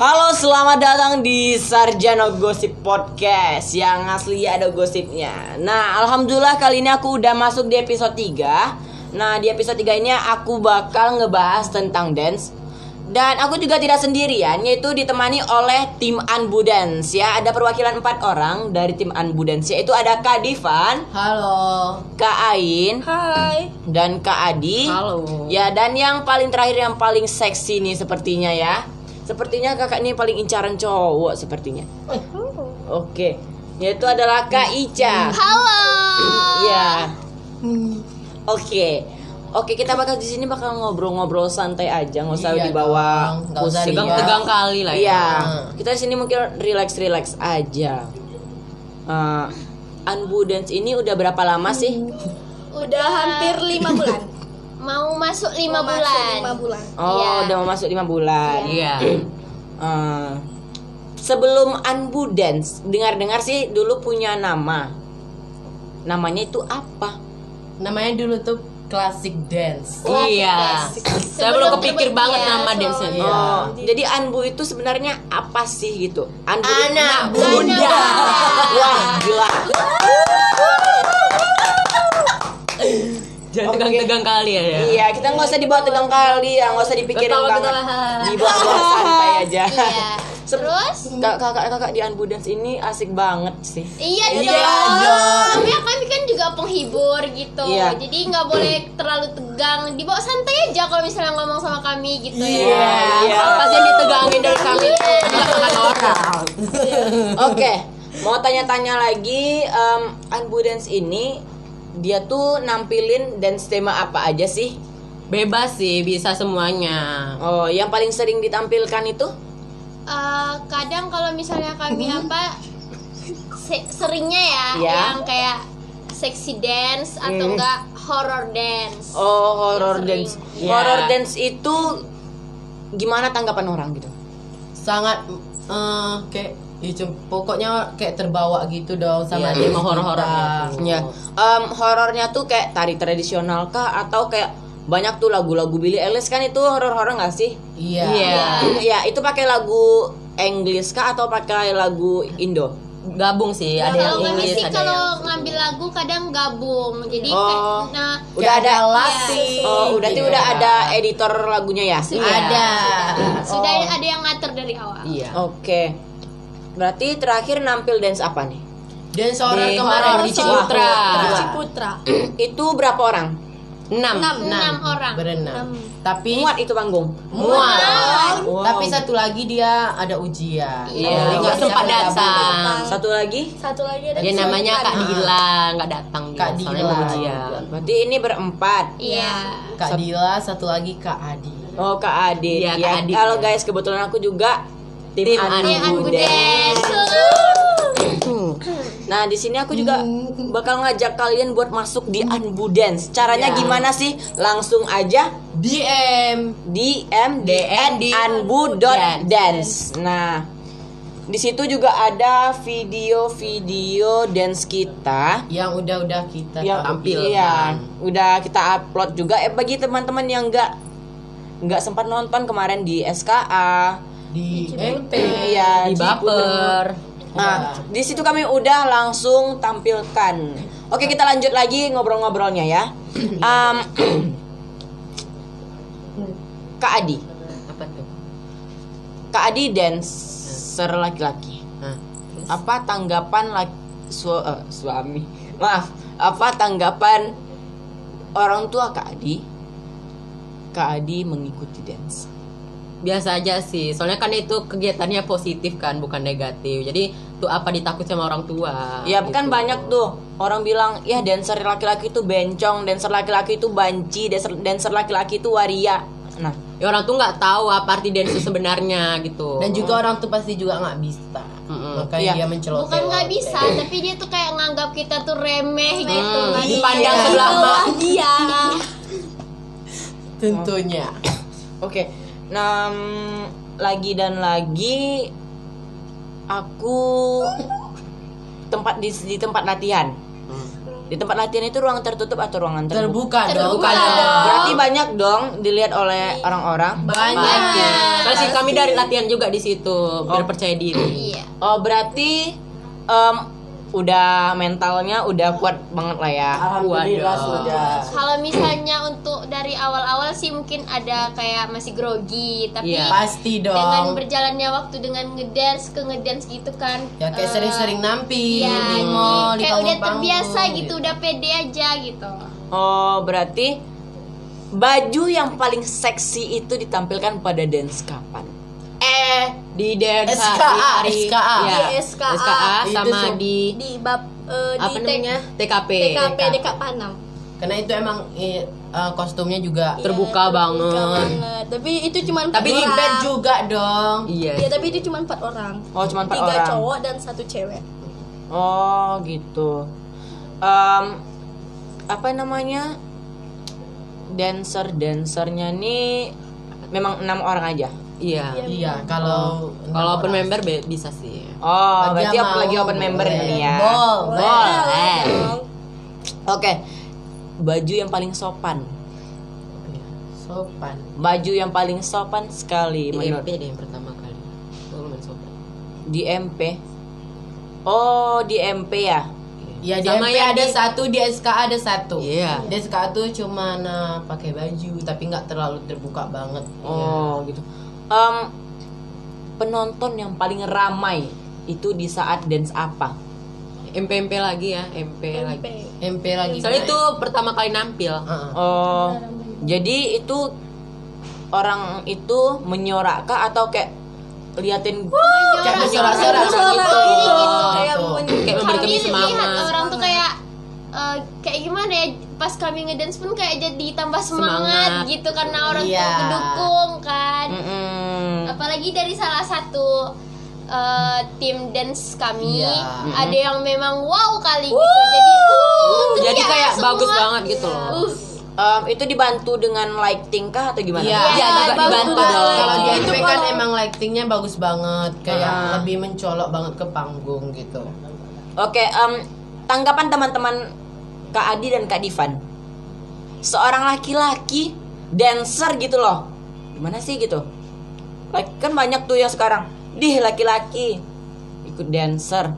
Halo, selamat datang di Sarjana Gosip Podcast yang asli ada gosipnya. Nah, alhamdulillah kali ini aku udah masuk di episode 3. Nah, di episode 3 ini aku bakal ngebahas tentang dance. Dan aku juga tidak sendirian, yaitu ditemani oleh tim Anbu Dance ya. Ada perwakilan empat orang dari tim Anbu Dance, yaitu ada Kak Divan, Halo. Kak Ain, Hai. dan Kak Adi. Halo. Ya, dan yang paling terakhir yang paling seksi nih sepertinya ya. Sepertinya kakak ini paling incaran cowok sepertinya. Oke, yaitu adalah Kak Ica. Halo. Iya. Oke. Oke, kita bakal di sini bakal ngobrol-ngobrol santai aja, nggak usah Iya dibawa nggak usah tegang-tegang kali lah ya. Iya. Hmm. Kita di sini mungkin relax-relax aja. Uh, Unbu Dance ini udah berapa lama sih? Udah hampir lima bulan. Mau masuk lima Mau masuk bulan. lima bulan. Oh, Iya. udah mau masuk lima bulan. Iya. Eh, sebelum Unbu Dance, dengar-dengar sih dulu punya nama. Namanya itu apa? Namanya dulu tuh Classic Dance. Classic iya. Dance. Saya belum kepikir banget ya, nama so- dance-nya. Iya. Oh, jadi Anbu itu sebenarnya apa sih gitu? Anbu Anak itu- bunda. Wah, gila. Jangan Oke. Tegang-tegang kali ya. ya. Iya, kita nggak usah dibawa tegang kali ya, nggak usah dipikirin Ketawa banget. Dibawa santai aja. Iya. Terus? Kak- kakak-kakak di Anbu Dance ini asik banget sih. Iya Iya dong. Tapi kami kan juga penghibur gitu. Iya. Jadi nggak boleh terlalu tegang. Dibawa santai aja kalau misalnya ngomong sama kami gitu Iya, ya. iya. Apa sih yang ditegangin dari kami? Bukan orang. Oke, mau tanya-tanya lagi, um, Anbu Dance ini dia tuh nampilin dance tema apa aja sih? Bebas sih, bisa semuanya. Oh, yang paling sering ditampilkan itu? Eh, kadang kalau misalnya kami apa se- seringnya ya, Iya. yang kayak sexy dance atau Hmm. enggak horror dance. Oh, horror Yang dance. Iya. Horror dance itu gimana tanggapan orang gitu? Sangat eh kayak ya, cum- pokoknya kayak terbawa gitu dong sama Iya. tema horor-horornya tuh. Ya, em, horornya tuh kayak tari tradisional kah atau kayak banyak tuh lagu-lagu Billie Eilish kan itu horor-horor nggak sih? Iya. Iya. ya, itu pakai lagu English kah atau pakai lagu Indo? Gabung sih, ada yang Inggris, sih ada kalau yang ngambil lagu kadang gabung. Jadi Oh. kayak nah Udah ada latih. Oh, udah tuh Iya. udah ada editor lagunya ya? sudah Ada. sudah Oh. ada yang ngatur dari awal. Iya. Oke. Berarti terakhir nampil dance apa nih? Dan seorang Di kemarin di Ciputra. Wah, Ciputra. itu berapa orang? Enam. Enam, enam orang. Berenam. Tapi Muat itu panggung. muat. Wow. Tapi satu lagi dia ada ujian. Iya. Jadi Oh, nggak bisa sempat datang. Satu lagi? Satu lagi ada Dia namanya Kak Dila, nggak datang dia. Kak soalnya Dila. ujian. Berarti ini berempat. Iya. Kak Dila, satu lagi Kak Adi. Oh, Kak Adit. Iya, Ya, Kak Adit, Kalau ya. guys, kebetulan aku juga tim, Tim Anbu Dance. Dance. Nah, di sini aku juga bakal ngajak kalian buat masuk di Anbu Dance. Caranya Iya. gimana sih? Langsung aja DM. di MDN di anbu.dance. Nah, di situ juga ada video-video dance kita Yang udah-udah kita yang tampilkan. Iya, udah kita upload juga. Eh bagi teman-teman yang nggak nggak sempat nonton kemarin di SKA, Di MP. Iya, di Ciputra. Baper. Nah, di situ kami udah langsung tampilkan. Oke, kita lanjut lagi ngobrol-ngobrolnya ya. Em, Kak Adi? Kak Adi dancer laki-laki. Nah, Apa tanggapan laki, su- eh, suami? Maaf, apa tanggapan orang tua Kak Adi? Kak Adi mengikuti dance. Biasa aja sih. Soalnya kan itu kegiatannya positif kan, bukan negatif. Jadi tuh apa ditakut sama orang tua? Ya gitu. kan banyak tuh orang bilang ya dancer laki-laki itu bencong, dancer laki-laki itu banci, dancer dancer laki-laki itu waria. Nah, Ya orang tuh nggak tahu apa arti dance itu sebenarnya gitu. Dan juga orang tuh pasti juga nggak bisa. Mm-mm. Makanya Iya. dia menceloteh. Bukan nggak bisa, tapi dia tuh kayak nganggap kita tuh remeh gitu. Kan. dipandang Iya. sebelah Bawah mata. dia. Tentunya. oke. Nah, mm, lagi dan lagi aku tempat di, di tempat latihan. Di tempat latihan itu ruang tertutup atau ruangan terbuka? Terbuka, dong. Terbuka dong. Berarti banyak dong dilihat oleh orang-orang. Banyak. Terus sih kami dari latihan juga di situ biar percaya diri. Iya. Oh, berarti em, udah mentalnya udah kuat banget lah ya. Alhamdulillah Waduh. sudah. Kalau misalnya untuk dari awal-awal sih mungkin ada kayak masih grogi, tapi Iya. Pasti dengan dong. berjalannya waktu dengan ngedance ke ngedance gitu kan. Ya kayak eh, sering-sering nampil Iya, di mall, di kayak udah panggung-panggung terbiasa gitu, udah pede aja gitu. Oh, berarti baju yang paling seksi itu ditampilkan pada dance kapan? Eh di dance SKA, di hari SKA. ya, Di SKA. Itu sama sem- di di bab eh, apa di namanya TKP. TKP dekat Panam Karena itu emang eh, eh, kostumnya juga Terbuka Iya, banget. banget. tapi itu cuma Tapi di bed juga dong. Iya. Iya, tapi itu cuma empat orang Oh, cuma empat tiga orang. cowok dan satu cewek Oh, gitu. Em, apa namanya? Dancer dancernya nih memang enam orang aja. Iya. Iya, kalau Kalau open member be- bisa sih. Oh, Bagi berarti aku lagi open member boleh. ini ya. Bol, Boleh. Oke. Baju yang paling sopan. sopan. Baju yang paling sopan sekali Di menurut MP deh yang pertama kali. Oh, sopan. di MP. Oh, di MP ya. Ya di Sama MP yang ada di- satu, di SKA ada satu. Iya. Di SKA tuh cuma nah, pakai baju tapi nggak terlalu terbuka banget. Oh, gitu. Em, penonton yang paling ramai itu di saat dance apa? MP MP lagi ya, MP, lagi. MP. MP lagi. Soalnya itu pertama kali nampil. Heeh. Oh, jadi itu orang itu menyorak kah atau kayak liatin Kayak bersorak-sorak Bersorak gitu. gitu, kayak Kayak memberi kami semangat. orang tuh kayak eh, kayak gimana ya pas kami ngedance pun kayak jadi tambah semangat, Semangat. gitu karena orang Iya. tuh mendukung kan Mm-mm. apalagi dari salah satu eh, tim dance kami Iya. ada yang memang wow kali gitu jadi uh, Jadi kayak semua. bagus banget gitu loh. Uh, Em, itu dibantu dengan lighting kah atau gimana? Iya, Iya, juga bagus dibantu banget. dong. Kalau di Itu kan kalau- emang lightingnya bagus banget, kayak Ah. lebih mencolok banget ke panggung gitu. Oke, em, tanggapan teman-teman Kak Adi dan Kak Divan. Seorang laki-laki dancer gitu loh. Gimana sih gitu? Like, kan banyak tuh yang sekarang. Dih laki-laki ikut dancer.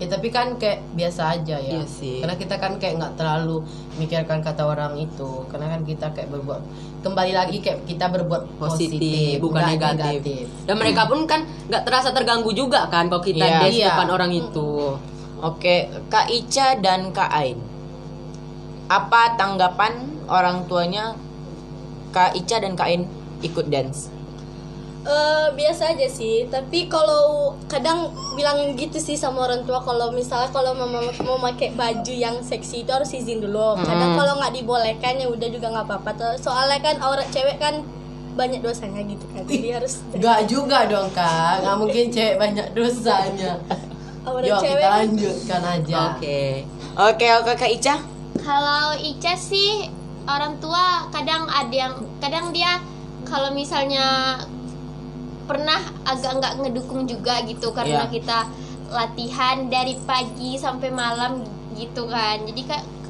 Ya tapi kan kayak biasa aja ya. Iya sih. Karena kita kan kayak nggak terlalu mikirkan kata orang itu. Karena kan kita kayak berbuat kembali lagi kayak kita berbuat Positif, positif, bukan nggak negatif. Dan mereka pun kan nggak terasa terganggu juga kan kalau kita Iya. dance Iya. depan orang itu. Oke, Kak Ica dan Kak Ain. Apa tanggapan orang tuanya Kak Ica dan Kak Ain ikut dance? Eh, biasa aja sih tapi kalau kadang bilang gitu sih sama orang tua kalau misalnya kalau mama mau pakai baju yang seksi itu harus izin dulu kadang kalau nggak dibolehkan ya udah juga nggak apa-apa soalnya kan aurat cewek kan banyak dosanya gitu kan jadi harus Nggak juga dong kak, nggak mungkin cewek banyak dosanya. Yuk cewek kita kan lanjutkan aja. Oke. Oke, oke Kak Ica. kalau Ica sih orang tua kadang ada yang kadang dia kalau misalnya pernah agak nggak ngedukung juga gitu karena Iya. kita latihan dari pagi sampai malam gitu kan jadi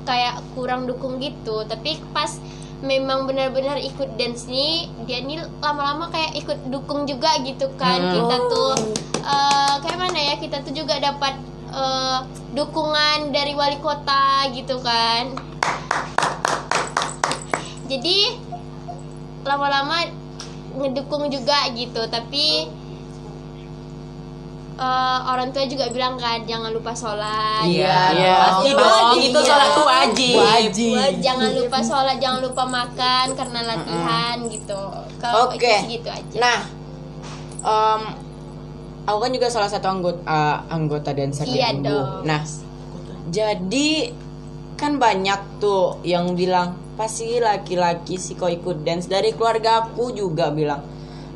kayak kurang dukung gitu tapi pas memang benar-benar ikut dance nih dia nih lama-lama kayak ikut dukung juga gitu kan. Hmm. kita tuh eh, kayak mana ya kita tuh juga dapat eh, dukungan dari wali kota gitu kan. Jadi lama-lama ngedukung juga gitu. Tapi eh, orang tua juga bilang kan jangan lupa sholat Iya, Iya. Pasti dong. Pasti itu iya. sholat tuh wajib. Wajib. Wah, jangan lupa sholat jangan lupa makan karena latihan gitu kalau Oke. itu sih gitu aja Nah, em, aku kan juga salah satu anggota eh, anggota dancer Iya dong. Nah, jadi kan banyak tuh yang bilang pasti laki-laki sih kok ikut dance dari keluarga aku juga bilang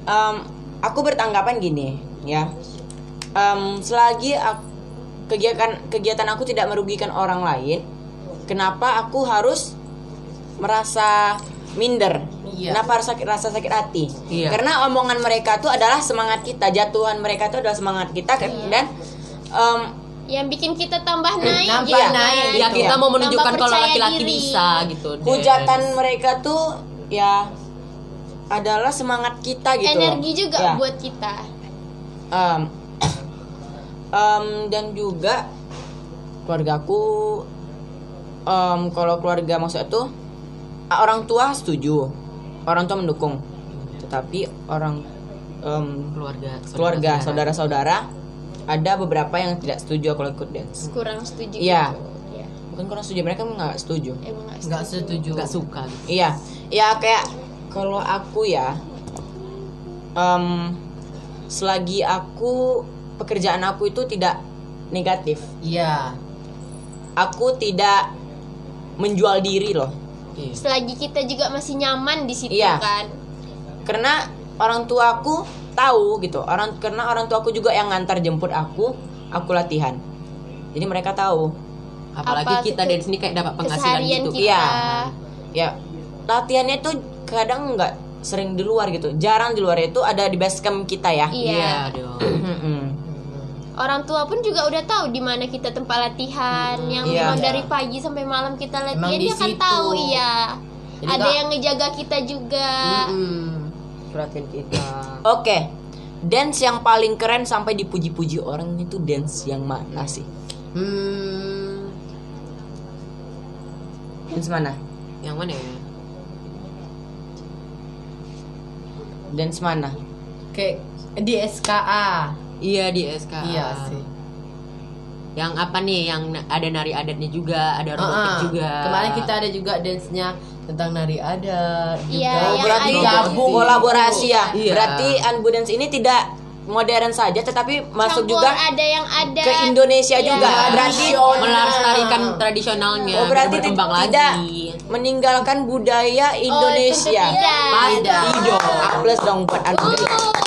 Em, aku bertanggapan gini ya Em, selagi ak- kegiatan kegiatan aku tidak merugikan orang lain kenapa aku harus merasa minder Iya. kenapa harus sakit rasa sakit hati Iya. karena omongan mereka tuh adalah semangat kita jatuhan mereka tuh adalah semangat kita dan em, yang bikin kita tambah naik Nambah gitu naik. Ya kita mau menunjukkan Tambah kalau laki-laki diri. bisa gitu. deh. hujatan mereka tuh ya adalah semangat kita gitu energi juga Ya. buat kita Em, em, dan juga keluargaku em, kalau keluarga maksudnya tuh ah, orang tua setuju orang tua mendukung tetapi orang em, keluarga keluarga saudara-saudara ada beberapa yang tidak setuju kalau ikut dance kurang setuju Iya. gitu. Iya. bukan kurang setuju mereka nggak setuju nggak setuju nggak suka gitu. Iya, ya kayak kalau aku ya, em, selagi aku pekerjaan aku itu tidak negatif, iya aku tidak menjual diri loh, Iya. selagi kita juga masih nyaman di situ Iya. kan karena orang tua aku tahu gitu, orang karena orang tua aku juga yang ngantar jemput aku, aku latihan, jadi mereka tahu, Apalagi Apa kita dari sini kayak dapat penghasilan gitu. kita Iya. ya latihannya tuh kadang nggak sering di luar gitu, jarang di luar itu ada di base camp kita ya. iya dong. Orang tua pun juga udah tahu di mana kita tempat latihan yang Iya. memang dari pagi sampai malam kita latihan Emang di dia kan situ. tahu iya Jadi ada nggak- yang ngejaga kita juga perhatian kita Oke, dance yang paling keren sampai dipuji-puji orang itu dance yang mana sih? hmm Dance mana? Yang mana ya? Dance mana? kayak di SKA Iya di SK. iya sih Yang apa nih? Yang ada nari adatnya juga, ada robotik Ah, ah. juga. kemarin kita ada juga dance-nya tentang nari adat Iya, Oh, berarti gabung kolaborasi ya. Iya. Berarti Unbu Dance ini tidak modern saja tetapi masuk Campur juga ada yang ada ke Indonesia Iya. juga. Berarti melestarikan tradisionalnya, oh, berarti berkembang ti- tidak lagi. meninggalkan budaya Indonesia. tentu tidak. Pasti dong. Plus dong buat Unbu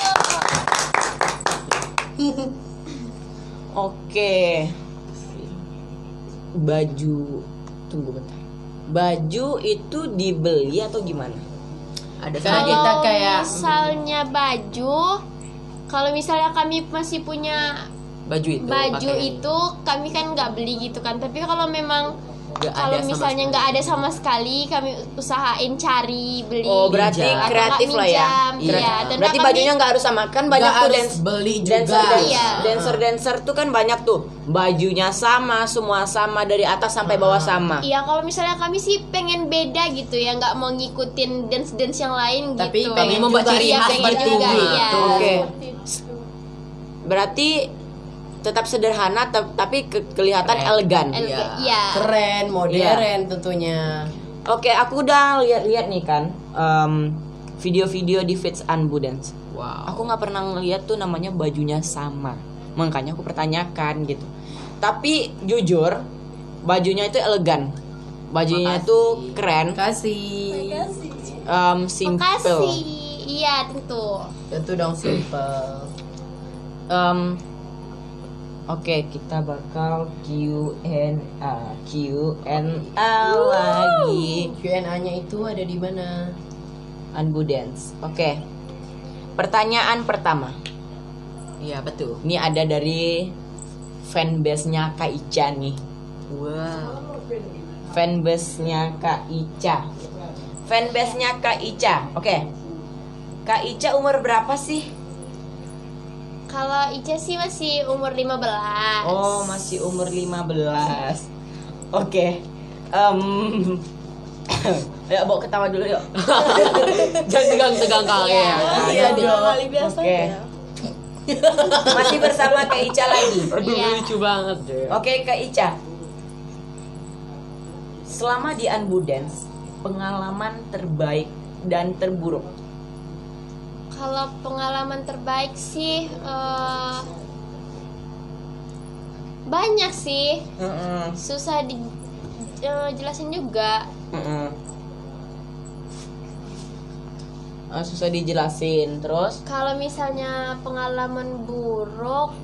Oke. Baju tunggu bentar. Baju itu dibeli atau gimana? Ada saja. kita Kalau kayak- misalnya baju kalau misalnya kami masih punya baju itu. baju pakai. itu kami kan nggak beli gitu kan tapi kalau memang kalau misalnya nggak ada sama sekali kami usahain cari beli Oh berarti Minjam. Kreatif lah ya. Kreatif. iya. Dan berarti kami- bajunya nggak harus sama kan banyak tuh harus dance beli juga. dancer dancer, Iya. dancer dancer tuh kan banyak tuh bajunya sama semua sama dari atas sampai bawah sama. Iya kalau misalnya kami sih pengen beda gitu ya nggak mau ngikutin dance dance yang lain Tapi gitu. pengen membuat juga ciri Iya, khas pengen baju juga, gitu. iya. Oke. Berarti tetap sederhana tapi ke- kelihatan Keren. elegan. Elegan, Iya. keren modern tentunya Oke, aku udah lihat-lihat nih kan em, video-video di Fits Unbu Dance. Wow. Aku nggak pernah ngeliat tuh namanya bajunya sama. Makanya aku pertanyakan gitu. Tapi jujur, bajunya itu elegan. Bajunya Makasih. itu keren, kasih em, simple. Makasih. Iya tentu. itu dong simple Em, Oke, kita bakal Q&A, Q&A lagi. Q&A nya itu ada di mana Unbu Dance. Oke. Pertanyaan pertama. Iya betul. Ini ada dari fanbase-nya Kak Ica nih. Wow. Fanbase-nya Kak Ica. Fanbase-nya Kak Ica. Oke. Kak Ica umur berapa sih? Kalau Ica sih masih umur 15 Oh, masih umur 15. Oke. Em Ayo bawa ketawa dulu yuk. Jangan tegang-tegang kali ya. Iya dong. Kali biasa Oke. ya. Masih bersama Kak Ica lagi. Aduh Iya. lucu banget deh. Oke Kak Ica Selama di Unbu Dance Pengalaman terbaik dan terburuk Kalau pengalaman terbaik sih eh, banyak sih, Mm-mm, susah di eh, jelasin juga. Ah, Susah dijelasin. Terus? Kalau misalnya pengalaman buruk,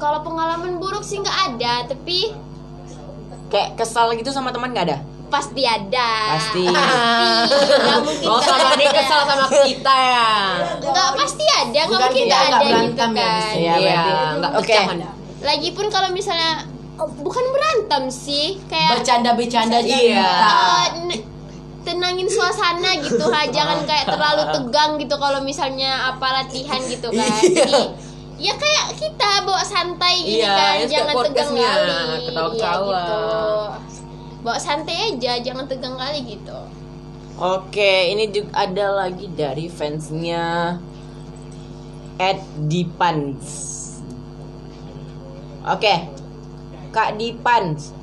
kalau pengalaman buruk sih nggak ada, tapi Kayak kesal gitu sama teman gak ada? Pasti ada. Pasti Nggak mungkin Oh nggak sama dia ada. kesal sama kita ya. Nggak pasti ada, nggak mungkin nggak ada gitu berantem ya di kan. Iya, berarti- nggak Oke. lagi pun kalau misalnya oh, bukan berantem sih kayak Bercanda-bercanda Iya. n- tenangin suasana gitu ha jangan kayak terlalu tegang gitu kalau misalnya apa latihan gitu kan Iya. jadi ya kayak kita bawa santai gini Iya, kan ya, jangan tegang kali ketawa-ketawa. Iya, gitu bawa santai aja jangan tegang kali gitu Oke, ini juga ada lagi dari fansnya Ed Dipans. Oke, Kak Dipans.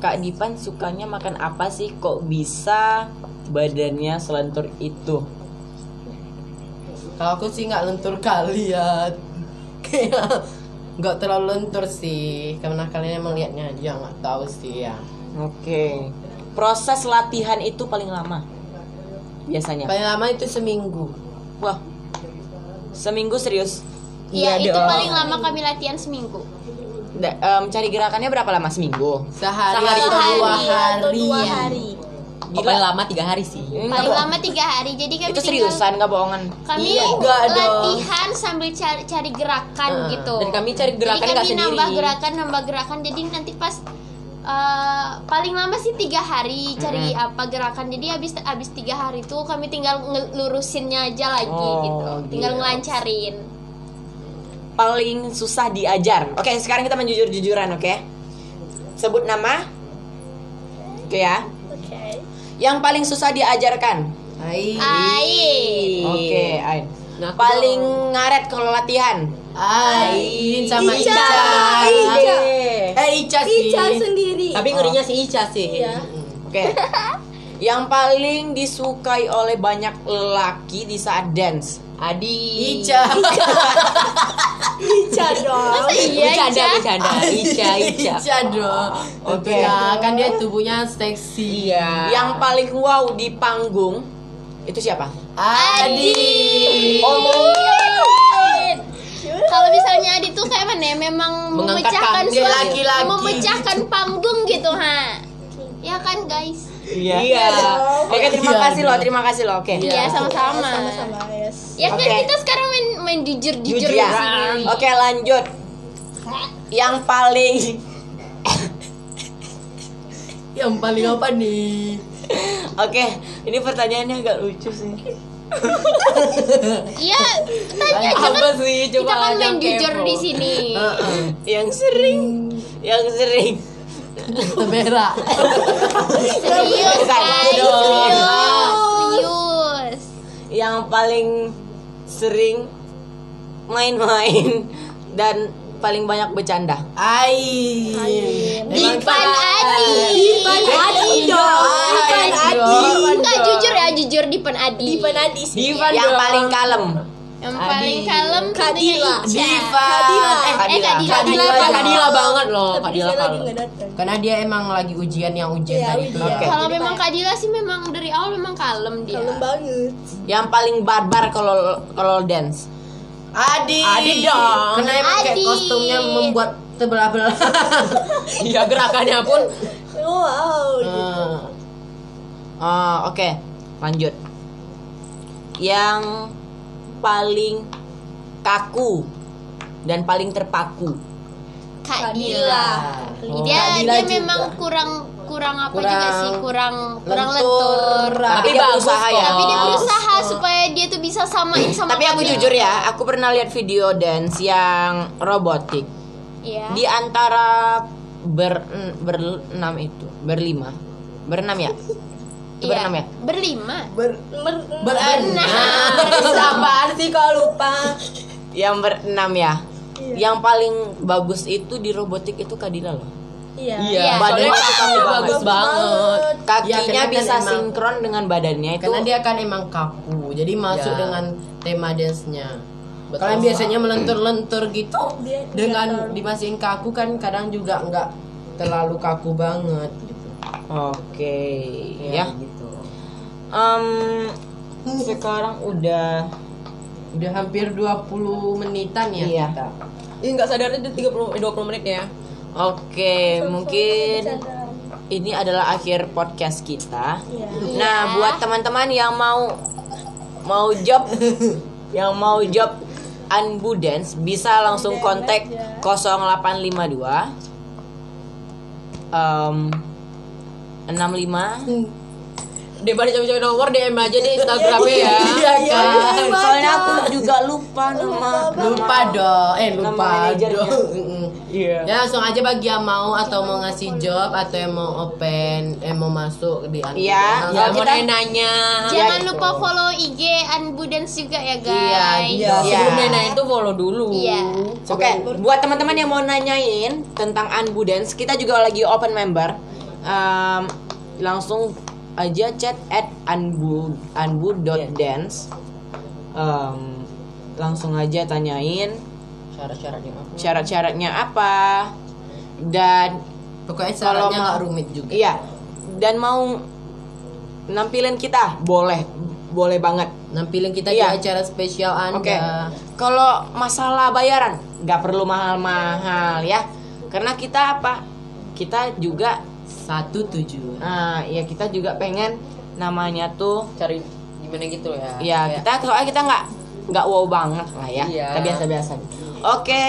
Kak Dipan sukanya makan apa sih? Kok bisa badannya selentur itu? Kalau aku sih nggak lentur kali ya. Kayak nggak terlalu lentur sih. Karena kalian emang liatnya aja nggak tahu sih ya. Oke. Proses latihan itu paling lama. Biasanya. Paling lama itu seminggu. Wah. Seminggu serius. Iya Iya itu dong. paling lama kami latihan seminggu Da- em, cari gerakannya berapa lama seminggu? Sehari, Sehari atau atau dua hari. dua ya. Oh, paling lama tiga hari sih. Paling lama tiga hari jadi kami Itu tinggal- seriusan nggak bohongan. kami Iya, dong. latihan sambil cari, cari gerakan Heeh. gitu Dan kami cari gerakan jadi nggak kami sendiri. nambah gerakan nambah gerakan jadi nanti pas eh, paling lama sih tiga hari cari apa gerakan jadi habis habis tiga hari tuh kami tinggal ngelurusinnya aja lagi Oh, gitu tinggal gitu. ngelancarin Paling susah diajar. Oke, sekarang kita menjujur-jujuran, oke? Sebut nama. Oke ya. Yang paling susah diajarkan. Hai. Air Oke, Ain. Nah, aku Paling ngaret kalau latihan. Ain sama Ica. Ica. Ica. Eh Ica sih. Ica sendiri. Tapi ngerinya si Ica sih. Iya. Oke. Yang paling disukai oleh banyak lelaki di saat dance. Adi. Ica. Ica dong. Bercanda, bercanda. Ica, Ica. Ica dong. Oke. Tentunya, kan dia tubuhnya seksi. Iya. Yang paling wow di panggung itu siapa? Adi. Oh, kalau misalnya Adi tuh kayak mana ya, memang Mengangkat memecahkan kaki suatu- laki-laki. memecahkan panggung gitu ha ya kan guys Iya. Iya. Oke, terima Iya, kasih loh, terima kasih loh. Oke. Iya sama-sama Sama-sama, yes. ya kan Oke. kita sekarang main main jujur jujur ya. sini Oke, lanjut. Yang paling Yang paling apa nih? Oke, ini pertanyaannya agak lucu sih. Iya, tanya aja kan. Apa sih? Kita Coba kan main yang jujur di sini. Yang sering, yang sering. Merah. Serius, guys. Serius. Serius. Yang paling sering main-main dan paling banyak bercanda. Emang Dipan Adi. Dipan Adi dong. Dipan Adi. Enggak jujur ya, jujur Dipan Adi. Dipan Adi sih. Divan yang dong. paling kalem. Yang Adi. paling kalem Kadila. Diva. Kadila. Eh, Kadila. Kadila. Kadila, Kadila. Kadila banget loh. Tapi Kadila datang. Karena dia emang lagi ujian yang ujian Iya, tadi ujian. Oke. Kalau Jadi memang Kadila sih memang dari awal memang kalem dia. Kalem banget. Yang paling barbar kalau kalau dance. Adi. Adi dong. Karena emang kayak Adi. kostumnya membuat terbelah-belah. Iya gerakannya pun. Wow. Hmm. Oh, oke. Lanjut. Yang paling kaku dan paling terpaku. Kadila. Oh, Dia Kadila dia juga. memang kurang kurang apa Kurang juga sih kurang kurang lentur. lentur. Tapi Tapi dia bagus berusaha ya. Tapi dia berusaha supaya dia tuh bisa samain sama Tapi aku kami. jujur ya, aku pernah lihat video dance yang robotik. Iya. Di antara ber berenam itu, berlima. Berenam ya? Iya. berenam ya? Berlima. Ber, mer, Berenam. Apaan sih kok lupa? Yang berenam ya. Iya. Yang paling bagus itu di robotik itu Kadila loh. Iya. Iya. Badannya Soalnya kakinya banget. bagus banget. Kakinya Ya, kan bisa emang- sinkron dengan badannya itu. Karena dia kan emang kaku. Jadi masuk Ya. dengan tema dance-nya. Yang biasanya melentur-lentur gitu Dia dengan dimasukin kaku kan kadang juga nggak terlalu kaku banget gitu. Oke, ya. gitu. Em, sekarang udah Udah hampir 20 menitan ya Iya. kita. Ih nggak sadarnya udah 30 eh, 20 menit ya. Oke, mungkin ini adalah akhir podcast kita. Iya. Nah, buat teman-teman yang mau mau job yang mau job Unbudance bisa langsung kontak 0852 um, 65 Daripada coba-coba nomor DM aja di Instagramnya ya. Iya kan. soalnya aku juga lupa nama Lupa dong. Eh lupa dong. Iya. Ya langsung aja bagi yang mau atau mau ngasih job atau yang mau open, eh mau masuk di Unbudance. Iya. Ya, Kalau mau kita- nanya. Jangan gitu. lupa follow IG Unbudance juga ya guys. Iya, Iya. Sebelum nanya itu follow dulu. Iya. Oke, buat teman-teman yang mau nanyain tentang Unbudance, kita juga lagi open member. Em, langsung aja chat at unbu unbu.dance. Em, langsung aja tanyain Syarat-syaratnya apa? syarat-syaratnya apa dan Pokoknya syaratnya nggak rumit juga. iya dan mau nampilin kita boleh boleh banget Nampilin kita Iya. di acara spesial Anda. Oke. Kalau masalah bayaran nggak perlu mahal-mahal ya. Karena kita apa? Kita juga Satu tujuh. nah, ya kita juga pengen namanya tuh Cari gimana gitu ya. ya Kayak- kita soalnya kita nggak nggak wow banget lah ya. Iya. Kita biasa-biasa. Oke.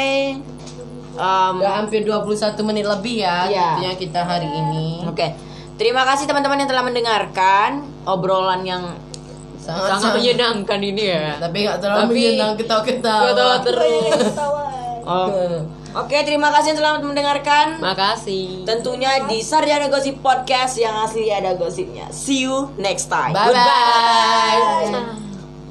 Em, Udah hampir 21 menit lebih ya Iya. tentunya kita hari ini. Oke. Terima kasih teman-teman yang telah mendengarkan obrolan yang Sangat, sangat menyenangkan ini ya. Tapi nggak terlalu Tapi- menyenang ketawa-ketawa. Ketawa terus. oh. Oke, terima kasih yang telah mendengarkan. Makasih. Tentunya di Sarjana Gosip Podcast yang asli ada gosipnya. See you next time. Bye bye. Ah.